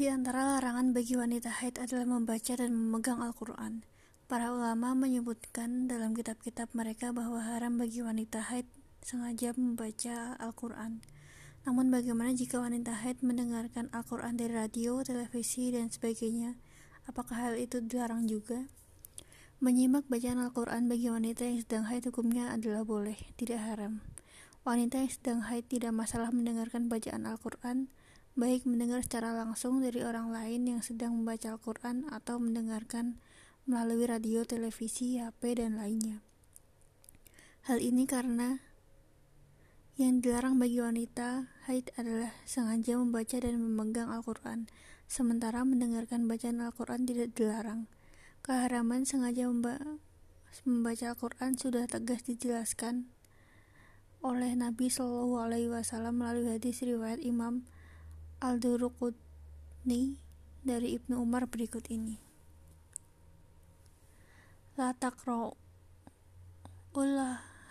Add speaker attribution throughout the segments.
Speaker 1: Di antara larangan bagi wanita haid adalah membaca dan memegang Al-Quran. Para ulama menyebutkan dalam kitab-kitab mereka bahwa haram bagi wanita haid sengaja membaca Al-Quran. Namun bagaimana jika wanita haid mendengarkan Al-Quran dari radio, televisi, dan sebagainya? Apakah hal itu dilarang juga? Menyimak bacaan Al-Quran bagi wanita yang sedang haid hukumnya adalah boleh, tidak haram. Wanita yang sedang haid tidak masalah mendengarkan bacaan Al-Quran, baik mendengar secara langsung dari orang lain yang sedang membaca Al-Quran atau mendengarkan melalui radio, televisi, HP, dan lainnya. Hal ini karena yang dilarang bagi wanita haid adalah sengaja membaca dan memegang Al-Quran, sementara mendengarkan bacaan Al-Quran tidak dilarang. Keharaman sengaja membaca Al-Quran sudah tegas dijelaskan oleh Nabi Shallallahu Alaihi Wasallam melalui hadis riwayat Imam Al-Duruqutni dari Ibnu Umar berikut ini. La taqra'ul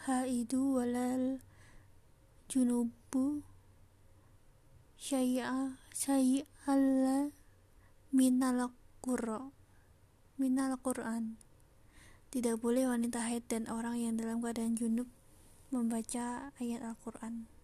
Speaker 1: haidu walal junubu syai'a syai'alla minal qurra minal Quran. Tidak boleh wanita haid dan orang yang dalam keadaan junub membaca ayat Al-Quran.